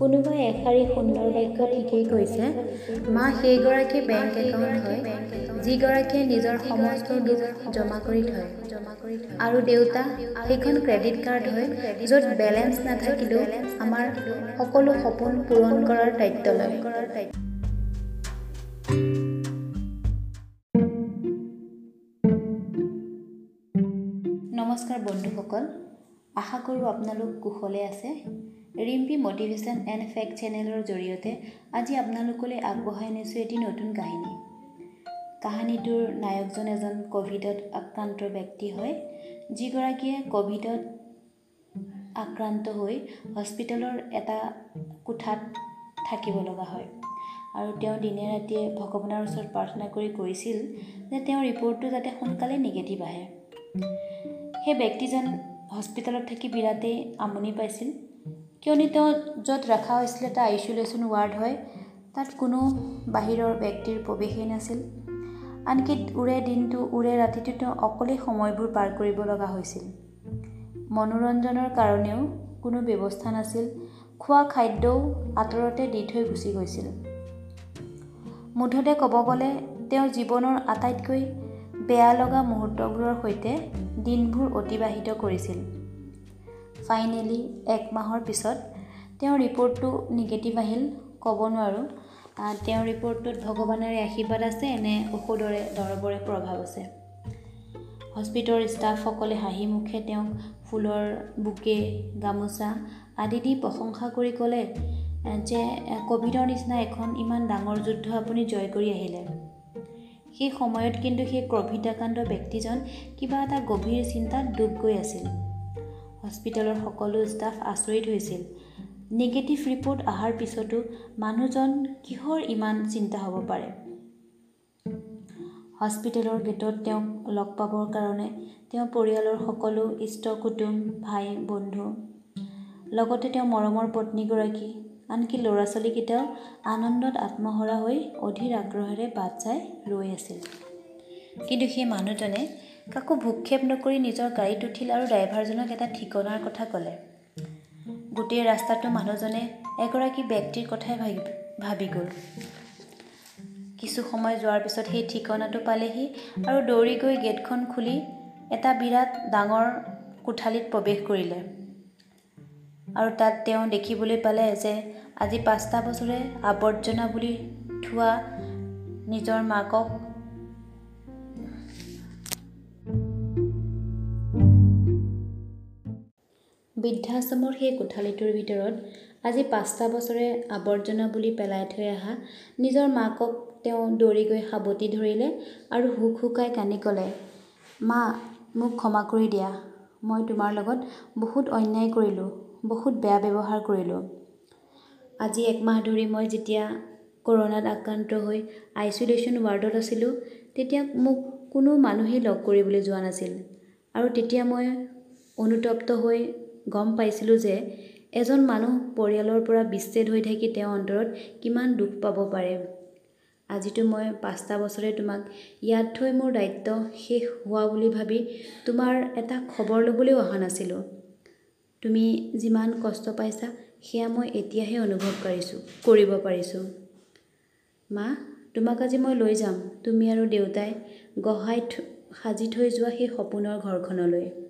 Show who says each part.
Speaker 1: এষাৰি সুন্দৰ বাক্য ঠিকেই কৈছে। মা সেইগৰাকী বেংক একাউণ্ট হয় যিগৰাকীয়ে নিজৰ সমস্ত জমা কৰি থয়। আৰু দেউতা সেইখন ক্ৰেডিট কাৰ্ড হয় য'ত বেলেঞ্চ নাথাকিলেও আমাৰ সকলো সপোন পূৰণ কৰাৰ দায়িত্ব লয়। নমস্কাৰ বন্ধুসকল আশা কৰোঁ আপোনালোক কুশলে আছে। ৰিম্পি মটিভেশ্যন এণ্ড ফেক্ট চেনেলৰ জৰিয়তে আজি আপোনালোকলৈ আগবঢ়াই নিছোঁ এটি নতুন কাহিনী। কাহিনীটোৰ নায়কজন এজন ক'ভিডত আক্ৰান্ত ব্যক্তি হয় যিগৰাকীয়ে ক'ভিডত আক্ৰান্ত হৈ হস্পিটেলৰ এটা কোঠাত থাকিব লগা হয়। আৰু তেওঁ দিনে ৰাতিয়ে ভগৱানৰ ওচৰত প্ৰাৰ্থনা কৰি কৰিছিল যে তেওঁৰ ৰিপৰ্টটো যাতে সোনকালে নিগেটিভ আহে। সেই ব্যক্তিজন হস্পিটেলত থাকি বিৰাটেই আমনি পাইছিল। কিয়নো তেওঁ য'ত ৰখা হৈছিল এটা আইচলেশ্যন ৱাৰ্ড হয়। তাত কোনো বাহিৰৰ ব্যক্তিৰ প্ৰৱেশেই নাছিল। আনকি উৰে দিনটো উৰে ৰাতিটো তেওঁ অকলেই সময়বোৰ পাৰ কৰিব লগা হৈছিল। মনোৰঞ্জনৰ কাৰণেও কোনো ব্যৱস্থা নাছিল। খোৱা খাদ্যও আঁতৰতে দি থৈ গুচি গৈছিল। মুঠতে ক'ব গ'লে তেওঁ জীৱনৰ আটাইতকৈ বেয়া লগা মুহূৰ্তবোৰৰ সৈতে দিনবোৰ অতিবাহিত কৰিছিল। ফাইনেলি এক মাহৰ পিছত তেওঁৰ ৰিপৰ্টটো নিগেটিভ আহিল ক'ব নোৱাৰোঁ। তেওঁৰ ৰিপৰ্টটোত ভগৱানৰে আশীৰ্বাদ আছে নে ঔষধৰে দৰৱৰে প্ৰভাৱ আছে? হস্পিটেলৰ ষ্টাফসকলে হাঁহি মুখে তেওঁক ফুলৰ বুকে গামোচা আদি দি প্ৰশংসা কৰি ক'লে যে ক'ভিডৰ নিচিনা এখন ইমান ডাঙৰ যুদ্ধ আপুনি জয় কৰি আহিলে। সেই সময়ত কিন্তু সেই ক'ভিড আক্ৰান্ত ব্যক্তিজন কিবা এটা গভীৰ চিন্তাত ডুব গৈ আছিল। হস্পিটেলৰ সকলো ষ্টাফ আচৰিত হৈছিল। নিগেটিভ ৰিপৰ্ট অহাৰ পিছতো মানুহজন কিহৰ ইমান চিন্তা হ'ব পাৰে? হস্পিটেলৰ গেটত তেওঁক লগ পাবৰ কাৰণে তেওঁ পৰিয়ালৰ সকলো ইষ্ট কুটুম ভাই বন্ধু লগতে তেওঁ মৰমৰ পত্নীগৰাকী আনকি ল'ৰা ছোৱালীকেইটাও আনন্দত আত্মহৰা হৈ অধীৰ আগ্ৰহেৰে বাট চাই ৰৈ আছিল। কিন্তু সেই মানুহজনে কাকো ভূক্ষেপ নকৰি নিজৰ গাড়ীত উঠিল আৰু ড্ৰাইভাৰজনক এটা ঠিকনাৰ কথা ক'লে। গোটেই ৰাস্তাটো মানুহজনে এগৰাকী ব্যক্তিৰ কথাই ভাবি ভাবি গ'ল। কিছু সময় যোৱাৰ পিছত সেই ঠিকনাটো পালেহি আৰু দৌৰি গৈ গেটখন খুলি এটা বিৰাট ডাঙৰ কোঠালিত প্ৰৱেশ কৰিলে। আৰু তাত তেওঁ দেখিবলৈ পালে যে আজি পাঁচটা বছৰে আৱৰ্জনা বুলি থোৱা নিজৰ মাকক বৃদ্ধাশ্ৰমৰ সেই কোঠালিটোৰ ভিতৰত আজি পাঁচটা বছৰে আৱৰ্জনা বুলি পেলাই থৈ অহা নিজৰ মাকক তেওঁ দৌৰি গৈ সাৱটি ধৰিলে আৰু হুক হুকাই কান্দি ক'লে মা মোক ক্ষমা কৰি দিয়া। মই তোমাৰ লগত বহুত অন্যায় কৰিলোঁ বহুত বেয়া ব্যৱহাৰ কৰিলোঁ। আজি একমাহ ধৰি মই যেতিয়া কৰোণাত আক্ৰান্ত হৈ আইচলেশ্যন ৱাৰ্ডত আছিলোঁ তেতিয়া মোক কোনো মানুহেই লগ কৰিবলৈ যোৱা নাছিল। আৰু তেতিয়া মই অনুতপ্ত হৈ গম পাইছিলোঁ যে এজন মানুহ পৰিয়ালৰ পৰা বিচ্ছেদ হৈ থাকি তেওঁৰ অন্তৰত কিমান দুখ পাব পাৰে। আজিতো মই পাঁচটা বছৰে তোমাক ইয়াত থৈ মোৰ দায়িত্ব শেষ হোৱা বুলি ভাবি তোমাৰ এটা খবৰ ল'বলৈও অহা নাছিলোঁ। তুমি যিমান কষ্ট পাইছা সেয়া মই এতিয়াহে অনুভৱ কৰিছোঁ কৰিব পাৰিছোঁ। মা তোমাক আজি মই লৈ যাম। তুমি আৰু দেউতাই গঢ়াই সাজি থৈ যোৱা সেই সপোনৰ ঘৰখনলৈ।